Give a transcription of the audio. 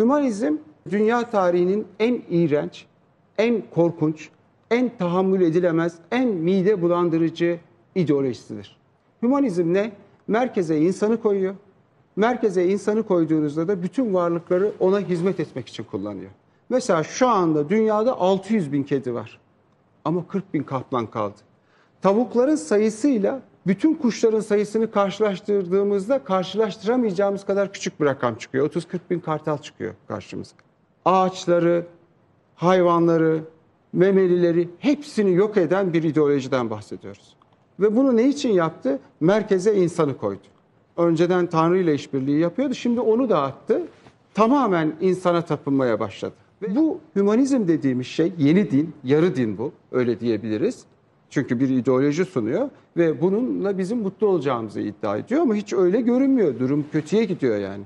Hümanizm dünya tarihinin en iğrenç, en korkunç, en tahammül edilemez, en mide bulandırıcı ideolojisidir. Hümanizm ne? Merkeze insanı koyuyor. Merkeze insanı koyduğunuzda da bütün varlıkları ona hizmet etmek için kullanıyor. Mesela şu anda dünyada 600 bin kedi var. Ama 40 bin kaplan kaldı. Tavukların sayısıyla bütün kuşların sayısını karşılaştırdığımızda karşılaştıramayacağımız kadar küçük bir rakam çıkıyor. 30-40 bin kartal çıkıyor karşımıza. Ağaçları, hayvanları, memelileri hepsini yok eden bir ideolojiden bahsediyoruz. Ve bunu ne için yaptı? Merkeze insanı koydu. Önceden Tanrı ile işbirliği yapıyordu, şimdi onu da attı. Tamamen insana tapınmaya başladı. Ve bu hümanizm dediğimiz şey yeni din, yarı din bu, öyle diyebiliriz. Çünkü bir ideoloji sunuyor ve bununla bizim mutlu olacağımızı iddia ediyor ama hiç öyle görünmüyor. Durum kötüye gidiyor yani.